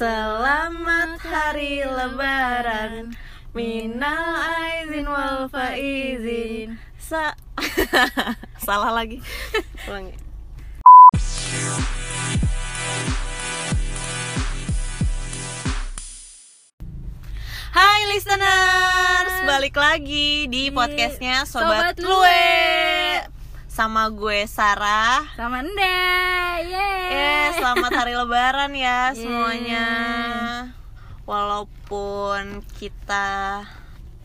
Selamat hari lebaran. Minal aizin wal faizin. Sa Salah lagi. Ulangi. Hai listeners, balik lagi di podcastnya Sobat, Sobat Lue. Lue. Sama gue Sarah. Sama Nda yeay. Eh, selamat hari lebaran ya semuanya. Walaupun kita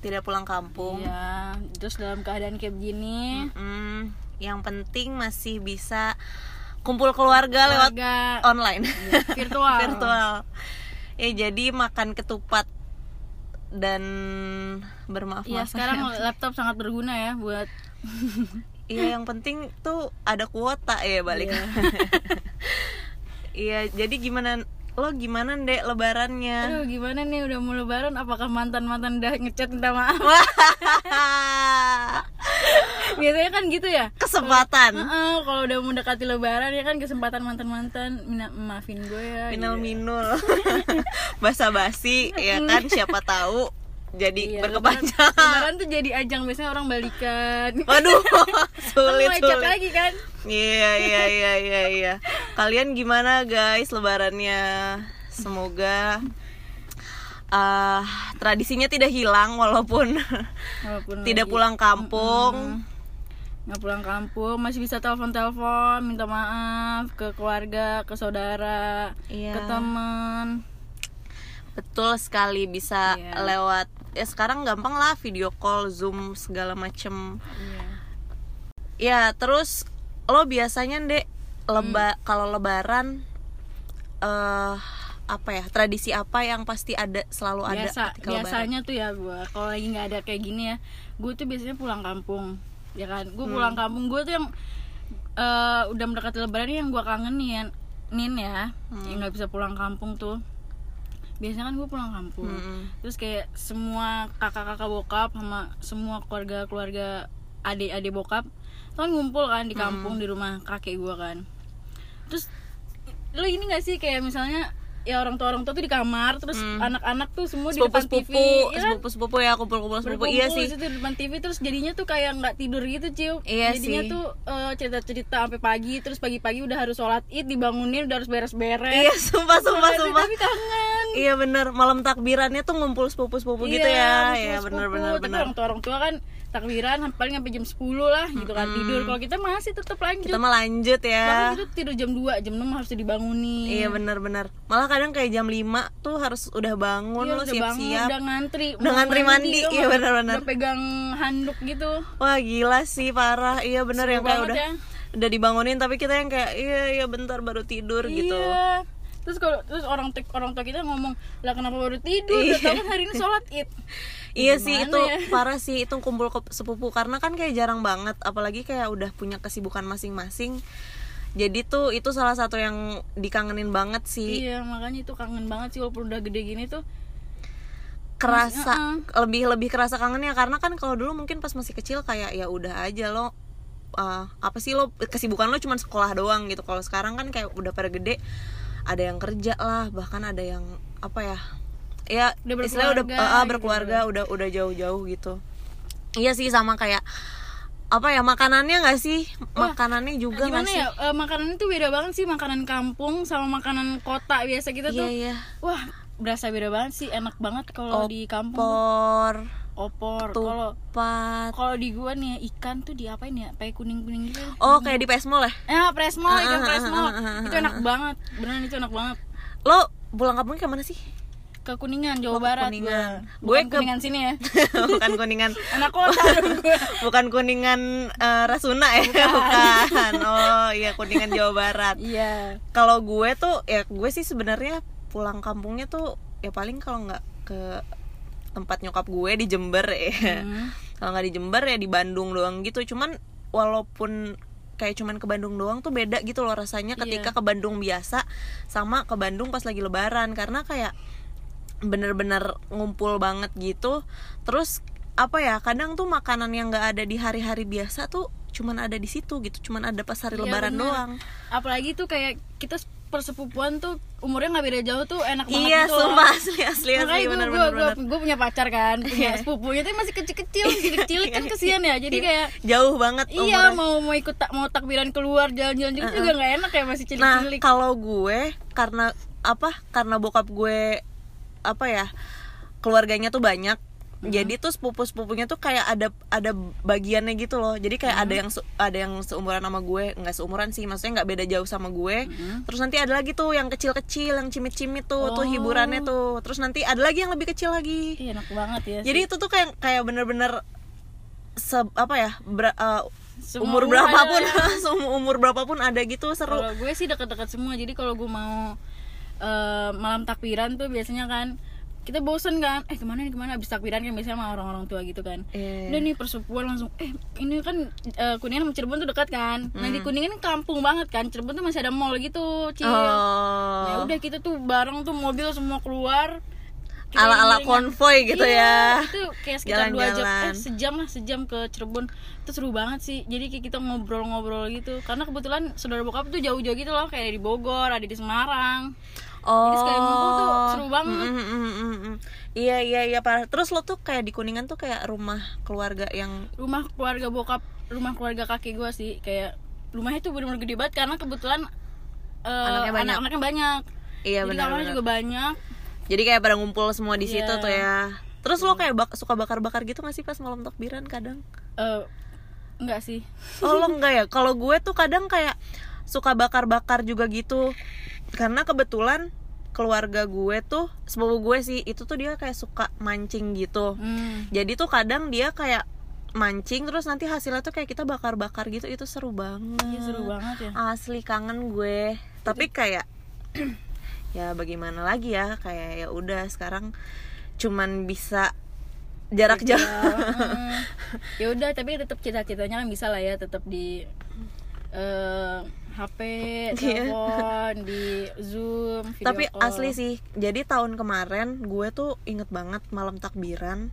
tidak pulang kampung. Iya, terus dalam keadaan kayak begini. Mm, Yang penting masih bisa kumpul keluarga, lewat keluarga. online. Iya, virtual. Virtual. Ya jadi makan ketupat dan bermaaf Iya, sekarang laptop sangat berguna ya buat Iya yang penting tuh ada kuota ya balik Iya. Iya jadi gimana lo gimana dek lebarannya Aduh, gimana nih udah mau lebaran apakah mantan-mantan udah ngechat minta maaf? Biasanya kan gitu ya. kesempatan Heeh, kalau udah mendekati lebaran ya kan kesempatan mantan-mantan mina- maafin gue ya. minul gitu. minul basa basi ya kan siapa tahu jadi Iya, berkepanjangan. Lebaran tuh jadi ajang biasanya orang balikan. waduh sulit sulit. lagi kan. iya iya iya iya iya. Kalian gimana guys lebarannya? Semoga ah tradisinya tidak hilang walaupun Walaupun tidak lagi- pulang kampung. Nggak pulang kampung masih bisa telepon telepon minta maaf ke keluarga ke saudara Iya. ke teman. Betul sekali bisa Iya. lewat ya sekarang gampang lah video call zoom segala macem iya. ya terus lo biasanya dek leba kalau lebaran eh apa ya tradisi apa yang pasti ada selalu ada biasa lebaran? biasanya tuh ya gue kalau lagi nggak ada kayak gini ya gue tuh biasanya pulang kampung ya kan gue Hmm. pulang kampung gue tuh yang eh, udah mendekati lebaran yang gue kangenin nin ya Hmm. yang nggak bisa pulang kampung tuh biasanya kan gue pulang kampung. Mm-mm. terus kayak semua kakak-kakak bokap sama semua keluarga-keluarga adik-adik bokap tuh kan ngumpul kan di kampung di rumah kakek gue kan. Terus lo ini gak sih kayak misalnya ya orang tua orang tua tuh di kamar terus anak-anak tuh semua di sepupu depan TV sepupu ya kan? sepupu sepupu ya kumpul kumpul sepupu iya sih. situ di depan TV terus jadinya tuh kayak nggak tidur gitu cium Iya jadinya sih. tuh eh, cerita-cerita sampai pagi terus pagi-pagi udah harus sholat id dibangunin udah harus beres-beres. Iya sumpah sumpah sumpah. tapi kangen. Iya bener. Malam takbirannya tuh ngumpul sepupu sepupu gitu ya. ya bener bener Tapi bener. orang tua orang tua kan takbiran paling sampai jam 10 lah gitu kan tidur. Kalau kita masih tetap lanjut. Kita mah lanjut bahkan ya kita tidur jam 2 jam 6 harus dibangunin. Iya bener malah kadang kayak jam 5 tuh harus udah bangun Iya, lo udah siap bangun, siap udah ngantri. Udah ngantri mandi, iya nggak? bener-bener. udah pegang handuk gitu. Wah gila sih parah. Iya bener Seru yang kayak udah ya. Udah dibangunin tapi kita yang kayak Iya iya bentar baru tidur gitu. Iya terus kalau terus orang tek- orang tua kita ngomong lah kenapa baru tidur? Iya. udah tahu kan hari ini sholat id. Iya sih itu ya? parah sih itu kumpul ke sepupu. Karena kan kayak jarang banget Apalagi kayak udah punya kesibukan masing-masing. Jadi tuh itu salah satu yang dikangenin banget sih. Iya makanya itu kangen banget sih walaupun udah gede gini tuh. Kerasa lebih lebih kerasa kangennya. Karena kan kalau dulu mungkin pas masih kecil kayak ya udah aja lo uh, apa sih lo kesibukan lo cuma sekolah doang gitu. Kalau sekarang kan kayak udah pada gede ada yang kerja lah bahkan ada yang apa ya ya Udah istilahnya udah berkeluarga uh, uh, gitu. berkeluarga udah. udah jauh-jauh gitu. Iya sih sama kayak apa ya makanannya nggak sih? Makanannya juga nggak gimana sih? Ya eh, makanan itu beda banget sih makanan kampung sama makanan kota biasa kita iya tuh. iya. Wah berasa beda banget sih enak banget kalau di kampung. Por opor. Kalau tupat. Kalau di gua nih ikan tuh diapain ya? Pakai kuning kuning gitu. Oh kayak di pesmol ya? Ya presmo ikan ah, ah, ah, itu enak banget. Beneran itu enak banget. Lo pulang kampung ke mana sih? Ke kuningan jawa Oh, barat Kuningan. gua. Gue Bukan ke- kuningan sini ya. Bukan kuningan anak kota gua. bukan kuningan eh, Rasuna ya? Bukan. oh iya kuningan Jawa Barat. Iya. Kalau gue tuh ya gue sih sebenarnya pulang kampungnya tuh ya paling kalau nggak ke tempat nyokap gue di Jember ya Hmm. kalau nggak di Jember ya di Bandung doang gitu cuman walaupun kayak cuman ke Bandung doang tuh beda gitu loh rasanya ketika Iya. ke Bandung biasa sama ke Bandung pas lagi Lebaran karena kayak bener-bener ngumpul banget gitu terus apa ya kadang tuh makanan yang nggak ada di hari-hari biasa tuh cuman ada di situ gitu cuman ada pas hari Iya, lebaran bener. doang apalagi tuh kayak kita persepupuan tuh umurnya nggak beda jauh tuh enak banget iya gitu loh. sumpah asli asli Makanya asli gue bener gue gue gue punya pacar kan, punya Iya. sepupunya tuh masih kecil-kecil, kecil-kecil kan kesian ya. Jadi kayak jauh banget iya umurnya. mau mau ikut tak mau takbiran keluar jalan-jalan juga juga nggak enak ya masih Nah, cilik-cilik. kalau gue karena apa? Karena bokap gue apa ya? Keluarganya tuh banyak. Jadi tuh sepupu-sepupunya tuh kayak ada ada bagiannya gitu loh. Jadi kayak ada yang ada yang seumuran sama gue, nggak seumuran sih, maksudnya nggak beda jauh sama gue. Terus nanti ada lagi tuh yang kecil-kecil, yang cimit-cimit tuh, tuh Oh. hiburannya tuh. Terus nanti ada lagi yang lebih kecil lagi. Ih, enak banget ya. Jadi itu tuh kayak kayak bener-bener se apa ya? ber- uh, Semua umur berapapun, semua umur berapapun ada gitu seru. Kalau gue sih deket-deket semua. Jadi kalau gue mau eh, malam takbiran tuh biasanya kan kita bosen kan eh ke mana nih ke mana? Abis takbiran kan biasanya sama orang-orang tua gitu kan. Iya. udah nih persepuan langsung eh ini kan eh, kuningan sama Cirebon tuh dekat kan. Nah Hmm. di kuningan kampung banget kan Cirebon tuh masih ada mall gitu cil. Oh. ya udah kita tuh bareng tuh mobil semua keluar. Ala-ala konvoy gitu Iya, ya. itu kayak sekitar dua jam. Eh sejam lah sejam ke Cirebon. Itu seru banget sih. Jadi kayak kita ngobrol-ngobrol gitu. Karena kebetulan saudara bokap tuh jauh-jauh gitu loh kayak di Bogor ada di Semarang Oh. Jadi sekali ngumpul tuh seru banget. Mm, mm, mm, mm, mm. Iya iya iya parah. Terus lo tuh kayak di kuningan tuh kayak rumah keluarga yang rumah keluarga bokap rumah keluarga kakek gue sih kayak rumahnya tuh bener-bener gede banget karena kebetulan eh, Anaknya banyak. anak-anaknya banyak iya jadi benar. benar. juga banyak Jadi kayak pada ngumpul semua di situ Iya. tuh ya. Terus lo kayak bak- suka bakar-bakar gitu gak sih pas malam takbiran kadang? Eh, enggak sih Oh lo enggak ya? Kalau gue tuh kadang kayak suka bakar-bakar juga gitu. Karena kebetulan keluarga gue tuh sepupu gue sih itu tuh dia kayak suka mancing gitu. hmm. Jadi tuh kadang dia kayak mancing terus nanti hasilnya tuh kayak kita bakar-bakar gitu itu seru banget. Iya, seru banget ya Asli kangen gue. Tapi kayak ya bagaimana lagi ya kayak ya udah sekarang cuman bisa jarak jauh. Hmm. ya udah tapi tetap cita-citanya kan bisa lah ya tetap di eh HP, Iya. telepon, di Zoom, video Tapi call. asli sih. Jadi tahun kemarin gue tuh inget banget malam takbiran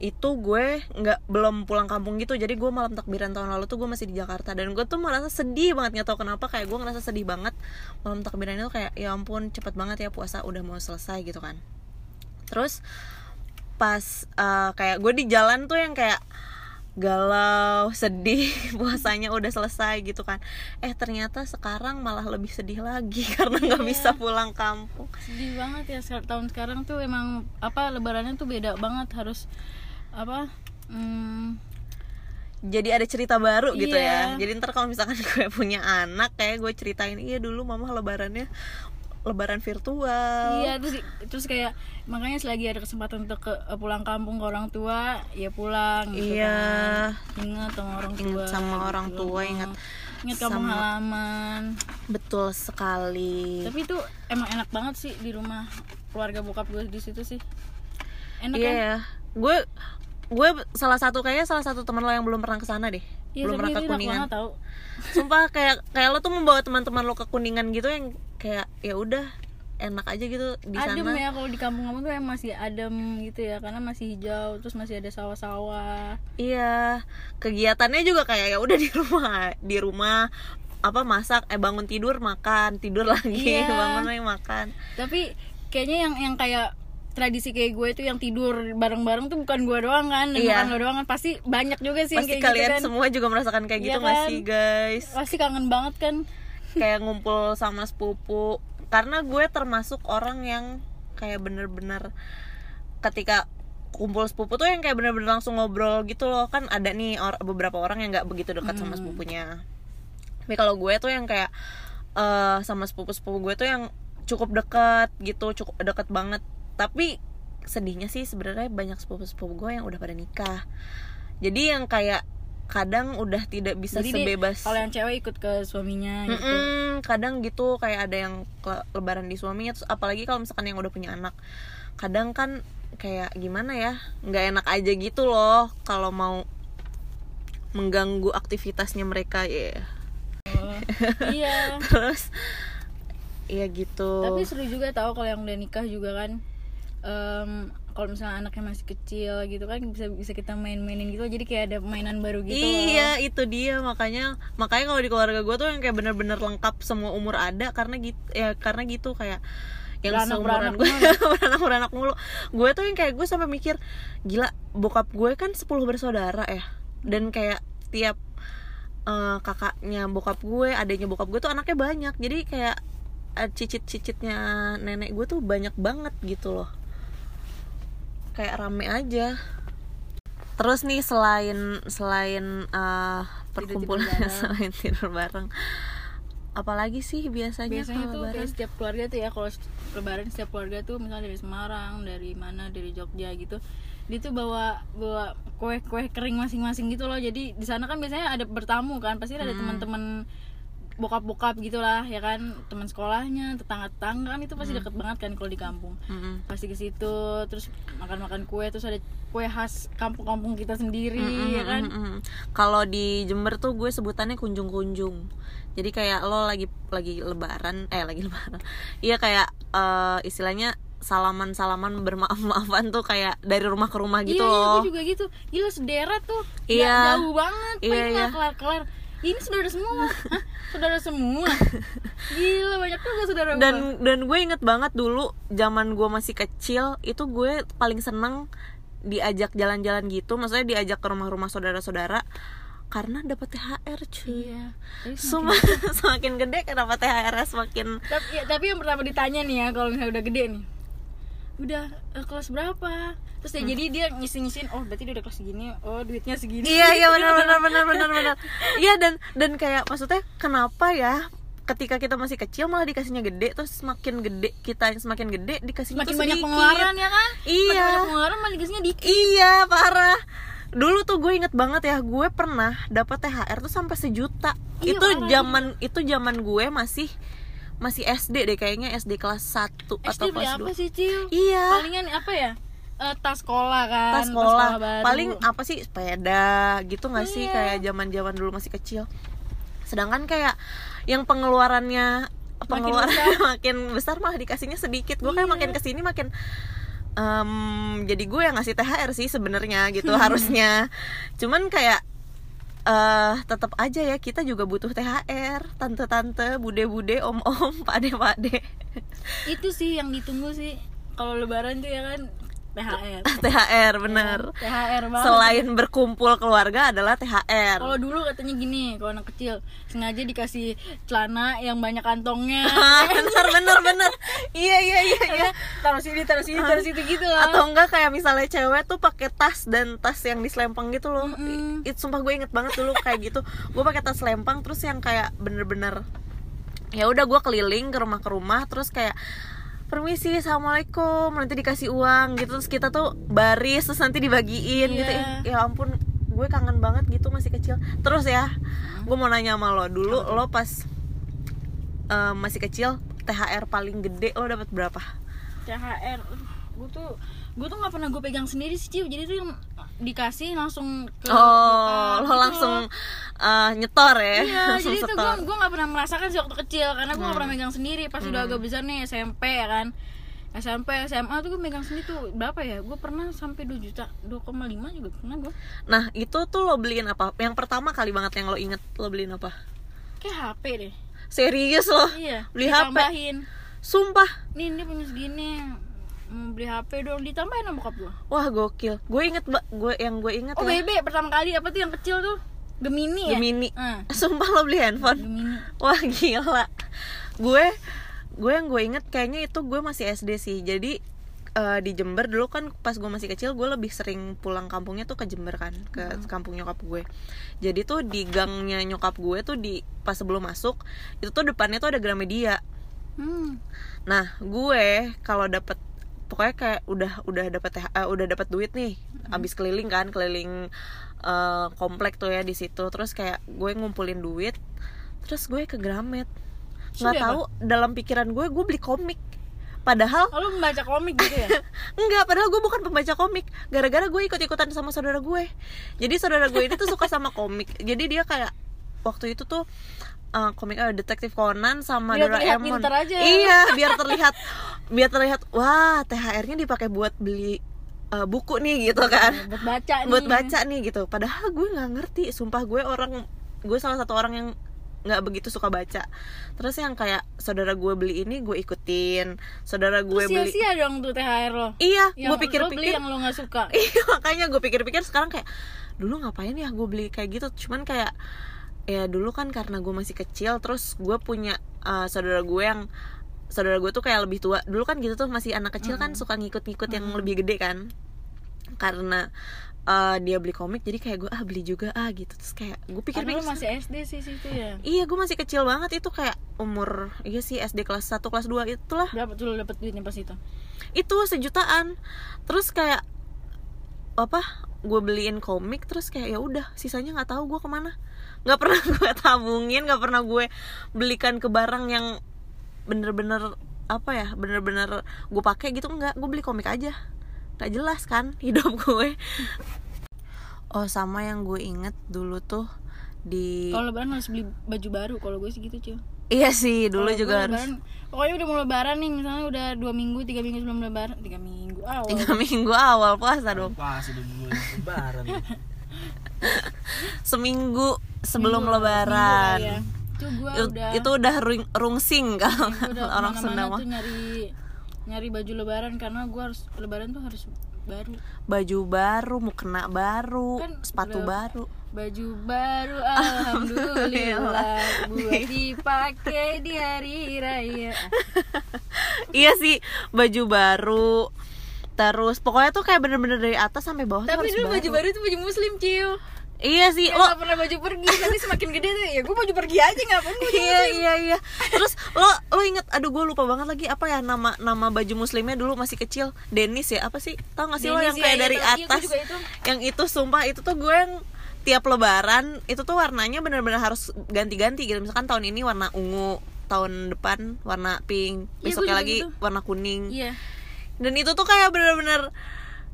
itu gue nggak belum pulang kampung gitu jadi gue malam takbiran tahun lalu tuh gue masih di Jakarta dan gue tuh merasa sedih banget nggak tahu kenapa kayak gue ngerasa sedih banget malam takbiran itu kayak ya ampun cepet banget ya puasa udah mau selesai gitu kan terus pas eh, kayak gue di jalan tuh yang kayak galau sedih puasanya udah selesai gitu kan. Eh ternyata sekarang malah lebih sedih lagi karena nggak bisa pulang kampung. Sedih banget ya sekarang tahun sekarang tuh emang apa lebarannya tuh beda banget harus apa hmm, jadi ada cerita baru gitu Iya. ya. Jadi ntar kalau misalkan gue punya anak kayak gue ceritain iya dulu mama lebarannya lebaran virtual. Iya terus terus kayak makanya selagi ada kesempatan untuk ke, pulang kampung ke orang tua ya pulang gitu Iya. kan. ingat sama orang tua Ingat sama gitu orang loh. tua, ingat ingat kampung sama- halaman. Betul sekali. Tapi itu emang enak banget sih di rumah keluarga bokap gue di situ sih. Enak iya kan? ya gue gue salah satu kayaknya salah satu teman lo yang belum pernah ke sana deh Iya, belum pernah ke kuningan. tau. Sumpah kayak kayak lo tuh membawa teman-teman lo ke kuningan gitu yang kayak ya udah enak aja gitu di adem sana. ya kalau di kampung-kampung tuh emang masih adem gitu ya karena masih hijau terus masih ada sawah-sawah. Iya kegiatannya juga kayak ya udah di rumah di rumah apa masak eh bangun tidur makan tidur lagi Iya. bangun lagi makan. Tapi kayaknya yang yang kayak tradisi kayak gue itu yang tidur bareng-bareng tuh bukan gue doang kan dan Iya. bukan lo doang kan pasti banyak juga sih yang pasti kayak kalian gitu kan. semua juga merasakan kayak Iya gitu nggak kan? sih guys? Pasti kangen banget kan. Kayak ngumpul sama sepupu. Karena gue termasuk orang yang kayak bener-bener ketika kumpul sepupu tuh yang kayak bener-bener langsung ngobrol gitu loh. Kan ada nih or- beberapa orang yang nggak begitu dekat sama sepupunya. Tapi kalau gue tuh yang kayak eh sama sepupu-sepupu gue tuh yang cukup dekat gitu cukup dekat banget tapi sedihnya sih sebenarnya banyak sepupu-sepupu gue yang udah pada nikah. Jadi yang kayak kadang udah tidak bisa Jadi sebebas kalau yang cewek ikut ke suaminya gitu. Mm-mm, kadang gitu kayak ada yang ke- lebaran di suaminya terus apalagi kalau misalkan yang udah punya anak. Kadang kan kayak gimana ya nggak enak aja gitu loh kalau mau mengganggu aktivitasnya mereka ya. Oh, iya. Terus ya gitu. Tapi seru juga tahu kalau yang udah nikah juga kan Em, kalau misalnya anaknya masih kecil gitu kan bisa bisa kita main-mainin gitu. Jadi kayak ada mainan baru gitu loh. iya itu dia. Makanya makanya kalau di keluarga gue tuh yang kayak bener-bener lengkap semua umur ada karena gitu ya karena gitu kayak yang Beranak-beranak seumuran gue beranak beranak mulu. Gue tuh yang kayak gue sampai mikir gila bokap gue kan 10 bersaudara ya. Dan kayak tiap eh, kakaknya bokap gue adiknya bokap gue tuh anaknya banyak. Jadi kayak eh, cicit-cicitnya nenek gue tuh banyak banget gitu loh kayak rame aja terus nih selain selain eh, perkumpulan bareng. selain tidur bareng apalagi sih biasanya, biasanya tuh lebaran? kayak setiap keluarga tuh ya kalau lebaran setiap keluarga tuh misalnya dari Semarang dari mana dari Jogja gitu dia tuh bawa bawa kue kue kering masing-masing gitu loh jadi di sana kan biasanya ada bertamu kan pasti ada Hmm. teman-teman bokap-bokap gitulah ya kan teman sekolahnya tetangga-tetangga kan itu pasti Hmm. deket banget kan kalau di kampung Mm-mm. pasti ke situ terus makan-makan kue terus ada kue khas kampung-kampung kita sendiri Mm-mm, ya kan mm-mm. Kalau di Jember tuh gue sebutannya kunjung-kunjung. Jadi kayak lo lagi lagi lebaran, eh lagi lebaran. Iya kayak eh, istilahnya salaman-salaman bermaaf-maafan tuh kayak dari rumah ke rumah gitu iya, iya, loh. gue juga gitu. Gila sederet tuh. Iya. Jauh banget. Iya, Iya, iya. kelar-kelar. Ini saudara semua. Hah? Saudara semua. Gila banyak juga saudara gua. Dan dan gue inget banget dulu zaman gue masih kecil itu gue paling seneng diajak jalan-jalan gitu, maksudnya diajak ke rumah-rumah saudara-saudara karena dapat THR cuy. Iya. Semakin- Semakin, semakin gede kenapa THR semakin tapi, ya, tapi yang pertama ditanya nih ya kalau misalnya udah gede nih. Udah eh, kelas berapa? Terus Hmm. ya jadi dia ngisi-ngisiin, oh berarti dia udah kelas segini, oh duitnya segini. Iya iya benar benar benar benar benar. Iya dan dan kayak maksudnya kenapa ya ketika kita masih kecil malah dikasihnya gede terus semakin gede kita yang semakin gede dikasihnya Semakin tuh banyak sedikit. pengeluaran ya kan? Iya. Semakin banyak pengeluaran malah dikasihnya dikit. Iya parah. Dulu tuh gue inget banget ya gue pernah dapat THR tuh sampai sejuta. Iya, itu parah, zaman itu zaman gue masih masih SD deh kayaknya SD kelas 1 atau SD beli kelas apa 2. sih, Cil? Iya. Palingan apa ya? Eh, tas sekolah kan. tas sekolah baru. paling apa sih sepeda gitu nggak sih Iya. kayak zaman zaman dulu masih kecil sedangkan kayak yang pengeluarannya pengeluaran besar. makin besar malah dikasihnya sedikit gue kayak makin ke sini makin em, jadi gue yang ngasih thr sih sebenarnya gitu harusnya cuman kayak eh tetap aja ya kita juga butuh THR tante-tante bude-bude om-om pade-pade. Itu sih yang ditunggu sih kalau lebaran tuh ya kan THR THR bener. THR banget. Selain berkumpul keluarga adalah THR kalau dulu katanya gini kalau anak kecil sengaja dikasih celana yang banyak kantongnya. Bener bener bener. Iya iya iya iya. taruh sini taruh sini taruh situ gitu lah. Atau enggak kayak misalnya cewek tuh pakai tas dan tas yang diselempang gitu loh. Mm-mm. itu sumpah gue inget banget dulu kayak gitu. Gue pakai tas selempang terus yang kayak bener-bener ya udah gue keliling ke rumah ke rumah terus kayak permisi assalamualaikum. Nanti dikasih uang gitu. Terus kita tuh baris terus nanti dibagiin Iya. gitu Ih, ya ampun gue kangen banget gitu masih kecil. Terus ya gue mau nanya sama lo. Dulu lo pas eh, masih kecil THR paling gede lo dapat berapa? THR gue tuh gue tuh nggak pernah gue pegang sendiri sih Ciu. jadi tuh yang dikasih langsung ke oh bokap lo gitu langsung eh, nyetor ya Iya, langsung jadi itu gue setor gue nggak pernah merasakan sih waktu kecil karena gue nggak Hmm. pernah megang sendiri. Pas udah agak besar nih SMP ya kan, SMP SMA tuh gue megang sendiri tuh berapa ya? Gue pernah sampai 2 juta, 2,5 juga pernah gue. nah itu tuh lo beliin apa yang pertama kali banget yang lo inget lo beliin apa Kayak HP deh. serius lo Iya. beli HP ditambahin. sumpah Nih ini punya segini. Mau beli HP dong, ditambahin sama bokap gue. wah gokil. Gue inget mbak. Gue yang gue inget Oh ya. Bebe pertama kali apa tuh yang kecil tuh? Gemini ya? Gemini. Ah, sumpah lo beli handphone. Gemini. wah gila. Gue gue yang gue inget kayaknya itu gue masih SD sih. Jadi eh, di Jember dulu kan pas gue masih kecil gue lebih sering pulang kampungnya tuh ke Jember kan ke kampung nyokap gue. Jadi tuh di gangnya nyokap gue tuh di pas sebelum masuk itu tuh depannya tuh ada Gramedia. Hmm. nah gue kalau dapet pokoknya kayak udah udah dapet TH eh, udah dapat duit nih abis keliling kan keliling eh, komplek tuh ya di situ terus kayak gue ngumpulin duit terus gue ke Gramet. Nggak tahu dalam pikiran gue gue beli komik. Padahal Oh, lu membaca komik gitu ya? Enggak, padahal gue bukan pembaca komik. Gara-gara gue ikut-ikutan sama saudara gue. Jadi saudara gue ini tuh suka sama komik. Jadi dia kayak Waktu itu tuh uh, komik eh, detektif Conan sama Biar Doraemon aja. Iya, biar terlihat Biar terlihat Wah, THR-nya dipakai buat beli eh, buku nih gitu kan. Buat baca nih. Buat baca nih gitu. Padahal gue nggak ngerti sumpah gue orang gue salah satu orang yang nggak begitu suka baca. Terus yang kayak saudara gue beli ini gue ikutin. Saudara gue beli sia-sia dong tuh THR lo. Iya gue pikir-pikir yang lo nggak suka. Iya makanya gue pikir-pikir sekarang kayak dulu ngapain ya gue beli kayak gitu? Cuman kayak ya dulu kan karena gue masih kecil terus gue punya uh, saudara gue yang saudara gue tuh kayak lebih tua. Dulu kan gitu tuh masih anak kecil kan suka ngikut-ngikut yang lebih gede kan. Karena uh, dia beli komik jadi kayak gue ah beli juga ah gitu. Terus kayak gue pikir lo masih SD sih situ ya? Iya gue masih kecil banget itu kayak umur iya sih SD kelas 1 kelas 2 itulah. Berapa tuh lo dapet duitnya pas itu? Itu sejutaan. Terus kayak apa gue beliin komik terus kayak ya udah sisanya nggak tahu gue ke mana nggak pernah gue tabungin nggak pernah gue belikan ke barang yang bener-bener apa ya bener-bener gue pakai gitu nggak. Gue beli komik aja. Nggak jelas kan hidup gue. Oh sama yang gue inget dulu tuh di kalau lebaran harus beli baju baru kalau gue sih gitu cuy iya sih dulu Kalau juga harus. lebaran, pokoknya udah mau lebaran nih misalnya udah dua minggu tiga minggu sebelum lebaran tiga minggu awal. Tiga minggu awal puasa dong. Pas udah mulai lebaran. seminggu sebelum Minggu- lebaran. Minggu kali ya. itu gue Itu- udah itu udah rung, rungsing kalau orang Sunda mah. nyari nyari baju lebaran karena gue harus lebaran tuh harus baru. Baju baru mukena baru Kan sepatu baru. Baju baru alhamdulillah. buat dipakai di hari raya. Iya sih baju baru terus. Pokoknya tuh kayak bener-bener dari atas sampai bawah tapi dulu baju baru itu baju muslim ciu iya sih Kayak lo nggak pernah baju pergi nanti semakin gede tuh ya gue baju pergi aja ngapain baju iya iya iya. Terus lo lo inget aduh gue lupa banget lagi apa ya nama nama baju muslimnya dulu masih kecil? Denis ya apa sih? Tau gak sih lo Denis, yang iya, kayak iya, dari. Iya, gua atas? juga itu. yang itu sumpah itu tuh gue yang tiap lebaran itu tuh warnanya bener-bener harus ganti-ganti gitu. Misalkan tahun ini warna ungu tahun depan warna pink Iya, besoknya juga lagi gitu. warna kuning. Iya dan itu tuh kayak bener-bener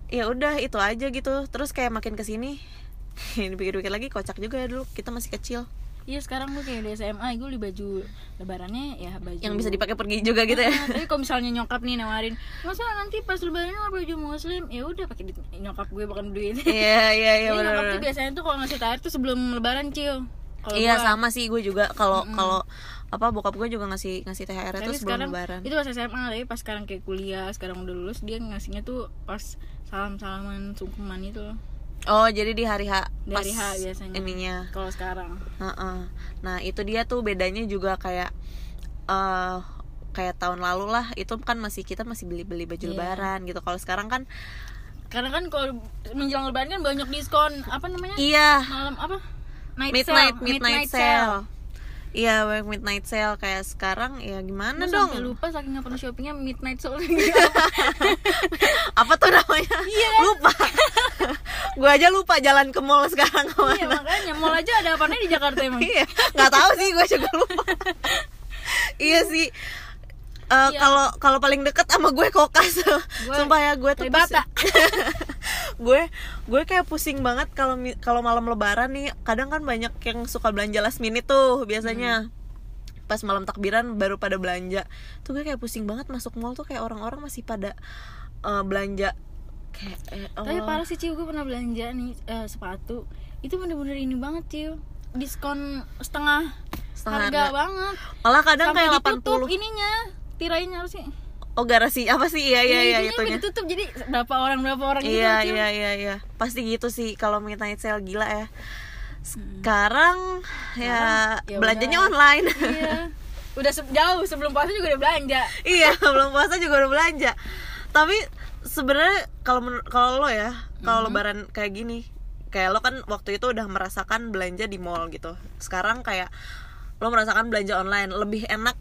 ya udah itu aja gitu. Terus kayak makin ke sini dipikir-pikir lagi kocak juga ya dulu kita masih kecil. Iya sekarang gue kayak di SMA gue beli baju lebarannya ya baju yang bisa dipakai pergi juga gitu ya. Ah, tapi kalau misalnya nyokap nih nawarin masa nanti pas lebaran mau baju muslim? Ya udah pakai nyokap gue bukan duit. Iya iya iya Jadi nyokap tuh biasanya tuh kalau ngasih THR tuh sebelum lebaran cil. Iya sama sih gue juga kalau kalau apa bokap gue juga ngasih ngasih thr itu sebelum sekarang lebaran itu pas SMA tapi pas sekarang kayak kuliah sekarang udah lulus dia ngasihnya tuh pas salam salaman sungkeman itu loh oh jadi di hari H dari H biasanya ininya kalau sekarang Heeh. Nah itu dia tuh bedanya juga kayak eh kayak tahun lalu lah itu kan masih kita masih beli beli baju Iya. lebaran gitu kalau sekarang kan karena kan kalau menjelang lebaran kan banyak diskon apa namanya iya malam apa night midnight sale. midnight, sale. Iya, banyak midnight sale kayak sekarang ya gimana Gue dong? sampai lupa saking nggak pernah shoppingnya midnight sale Apa tuh namanya? Iya. Lupa. gue aja lupa jalan ke mall sekarang iya ke mana. makanya mall aja ada apa di Jakarta emang Iya, nggak tahu sih gue juga lupa. iya sih. Eh, Iya. kalau kalau paling deket sama gue kokas. Sumpah ya gue tuh pusing. gue gue kayak pusing banget kalau kalau malam lebaran nih kadang kan banyak yang suka belanja last minute tuh biasanya. Pas malam takbiran baru pada belanja. Tuh gue kayak pusing banget masuk mall tuh kayak orang-orang masih pada eh, belanja. Kayak eh, tapi oh. parah sih ciu gue pernah belanja nih eh, sepatu. Itu bener-bener ini banget ciu. Diskon setengah, Setengah harga harga. banget. Malah kadang sampai kayak ditutup 80 ininya tirainya harus sih oh garasi apa sih iya iya iya sampai itunya ditutup jadi berapa orang berapa orang gitu Iya iya iya iya pasti gitu sih kalau midnight sale gila ya. Sekarang ya, ya belanjanya udah. online. iya udah se- jauh sebelum puasa juga udah belanja iya belum puasa juga udah belanja. Tapi sebenarnya kalau kalau lo ya kalau lebaran kayak gini kayak lo kan waktu itu udah merasakan belanja di mall gitu. Sekarang kayak lo merasakan belanja online lebih enak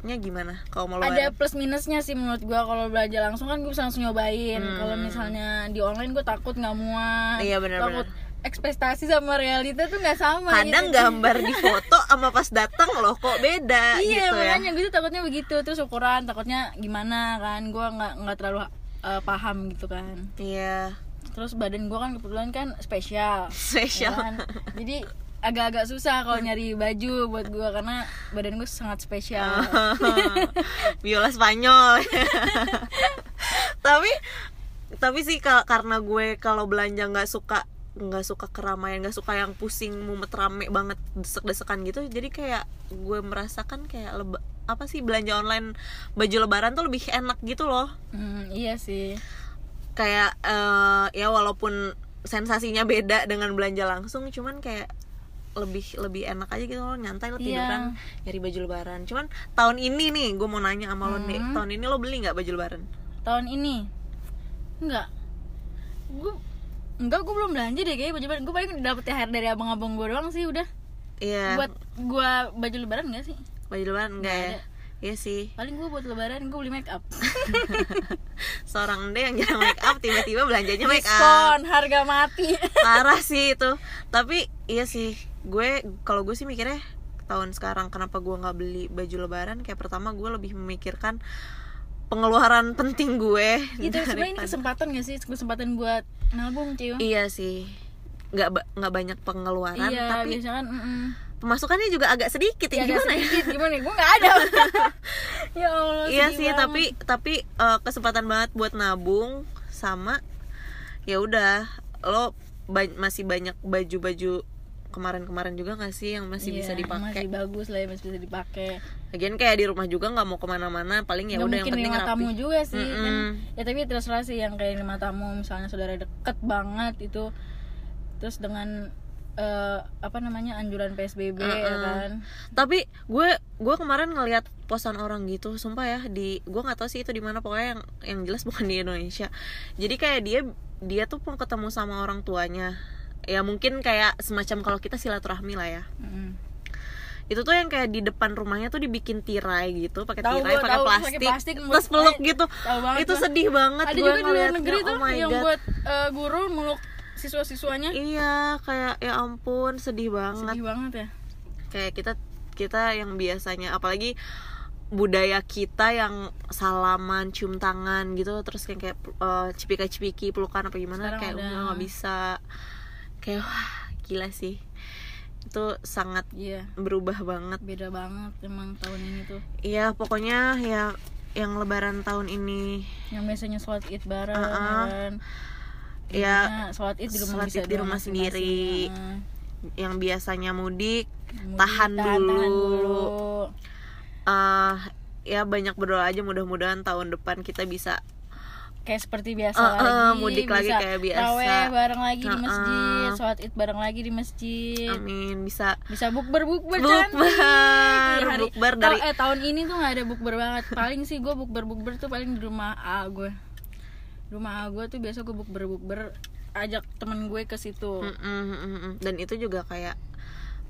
belanjanya gimana kalau mau ada plus minusnya sih menurut gua kalau belanja langsung kan gue bisa langsung nyobain Hmm. kalau misalnya di online gue takut nggak muat Iya, benar-benar. takut ekspektasi sama realita tuh nggak sama Kadang gitu. gambar di foto sama pas datang loh kok beda iya gitu ya. makanya gue tuh takutnya begitu terus ukuran takutnya gimana kan gue nggak nggak terlalu uh, paham gitu kan Iya. terus badan gue kan kebetulan kan spesial Spesial. ya kan? jadi agak-agak susah kalau nyari baju buat gue karena badan gue sangat spesial. Biola Spanyol. Tapi tapi sih karena gue kalau belanja nggak suka nggak suka keramaian nggak suka yang pusing mumet rame banget desek-desekan gitu jadi kayak gue merasakan kayak leba- apa sih belanja online baju lebaran tuh lebih enak gitu loh. Hmm, iya sih. Kayak eh, ya walaupun sensasinya beda dengan belanja langsung cuman kayak lebih lebih enak aja gitu loh nyantai lo Iya. tiduran nyari baju lebaran. Cuman tahun ini nih gue mau nanya sama lo Hmm. tahun ini lo beli nggak baju lebaran? Tahun ini? Enggak gue enggak gue belum belanja deh kayak baju lebaran. Gue paling dapet THR dari abang-abang gue doang sih udah. Iya. Buat gue baju lebaran enggak sih? Baju lebaran enggak Nggak ya? ada. iya sih. Paling gue buat lebaran gue beli make up. Seorang deh yang jarang make up tiba-tiba belanjanya make up. Diskon harga mati. Parah sih itu. Tapi iya sih gue kalau gue sih mikirnya tahun sekarang kenapa gue nggak beli baju lebaran? Kayak pertama gue lebih memikirkan pengeluaran penting gue itu sebenarnya ini kesempatan gak sih? Kesempatan buat nabung cium iya sih. Nggak nggak banyak pengeluaran iya tapi kan mm-mm. pemasukannya juga agak sedikit ya, Ya, gimana ya? sedikit, gimana ya? Gue nggak ada. Ya allah iya sih banget. tapi tapi eh, kesempatan banget buat nabung sama ya udah lo ba- masih banyak baju-baju kemarin-kemarin juga nggak sih yang masih bisa Iya, dipakai masih bagus lah ya masih bisa dipakai Lagian kayak di rumah juga nggak mau ke mana-mana paling ya udah yang penting rapi tamu juga sih kan. Mm-mm. ya tapi terserah sih yang kayak lima tamu misalnya saudara deket banget itu terus dengan eh, apa namanya anjuran psbb ya Mm-mm. kan tapi gue gue kemarin ngeliat posan orang gitu sumpah ya di gue nggak tahu sih itu di mana pokoknya yang yang jelas bukan di Indonesia jadi kayak dia dia tuh mau ketemu sama orang tuanya ya mungkin kayak semacam kalau kita silaturahmi lah ya. Mm-mm. itu tuh yang kayak di depan rumahnya tuh dibikin tirai gitu pakai tirai pakai plastik, plastik, terus peluk gitu. banget itu sedih banget ada gue juga di luar negeri tuh oh yang god. buat eh, guru meluk siswa-siswanya. Iya kayak ya ampun sedih banget. Sedih banget ya. Kayak kita kita yang biasanya apalagi budaya kita yang salaman cium tangan gitu terus kayak kayak eh, cipika-cipiki pelukan apa gimana Sekarang kayak udah nggak bisa kayak wah gila sih itu sangat iya berubah banget beda banget emang tahun ini tuh iya pokoknya ya yang lebaran tahun ini yang biasanya sholat id bareng Uh-uh. kan ya Jadinya sholat id di rumah sholat id di rumah sendiri. Heeh. yang biasanya mudik Mudik, Tahan dulu. dulu. eh ya banyak berdoa aja mudah-mudahan tahun depan kita bisa kayak seperti biasa Uh, uh, lagi. mudik lagi kayak biasa. raweh bareng lagi di Uh, uh. masjid sholat id bareng lagi di masjid. Amin bisa bisa bukber bukber Bukber, hari- bukber dari- eh tahun ini tuh nggak ada bukber banget. Paling sih gue bukber bukber tuh paling di rumah A gue rumah A gue tuh biasa gue bukber bukber ajak temen gue ke situ. Mm, mm, mm, mm. dan itu juga kayak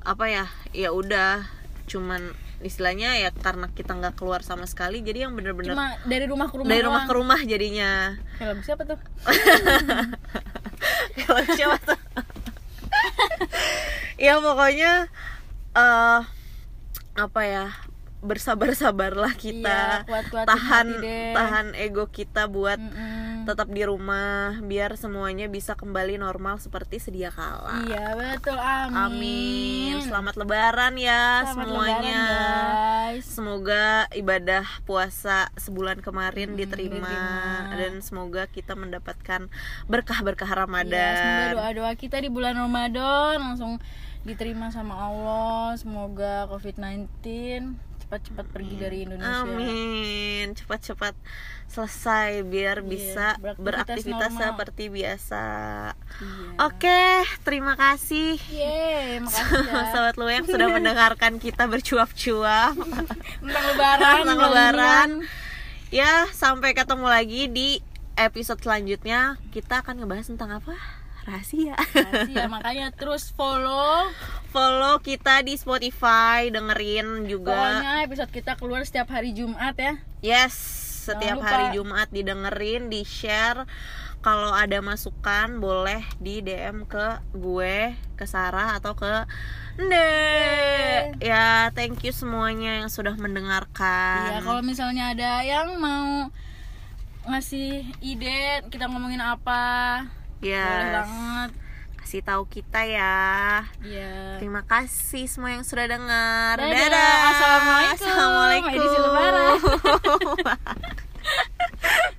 apa ya ya udah cuman istilahnya ya karena kita nggak keluar sama sekali jadi yang bener-bener cuma dari rumah ke rumah dari rumah doang. ke rumah jadinya film siapa tuh kalau siapa tuh ya pokoknya eh apa ya bersabar-sabarlah kita Iya, kuat-kuatin tahan hati deh. tahan ego kita buat Mm-mm. Tetap di rumah biar semuanya bisa kembali normal seperti sedia kala iya betul amin Amin. Selamat lebaran ya Selamat semuanya. lebaran, guys Semoga ibadah puasa sebulan kemarin Mm, diterima diterima. dan semoga kita mendapatkan berkah-berkah Iya, semoga Ramadan. doa-doa kita di bulan Ramadan langsung diterima sama Allah. Semoga COVID-19 cepat-cepat pergi dari Indonesia. Amin. Cepat-cepat selesai biar Iya, bisa beraktivitas normal. seperti biasa. Iya. Oke, terima kasih. Yeay, makasih ya. Sahabat lu yang sudah mendengarkan kita bercuap-cuap Tentang lebaran, tentang lebaran. Ya, sampai ketemu lagi di episode selanjutnya. Kita akan ngebahas tentang apa? Rahasia. Makasih ya, makanya terus follow. Follow kita di Spotify, dengerin juga. Pokoknya episode kita keluar setiap hari Jumat ya. Yes, setiap hari Jumat didengerin, di-share. Kalau ada masukan boleh di DM ke gue, ke Sarah atau ke Nde. Ya, thank you semuanya yang sudah mendengarkan. Iya, kalau misalnya ada yang mau ngasih ide kita ngomongin apa, boleh Yes. banget kasih tahu kita ya. Yeah. Terima kasih semua yang sudah dengar. Dadah. Dadah. Assalamualaikum. Assalamualaikum. Assalamualaikum.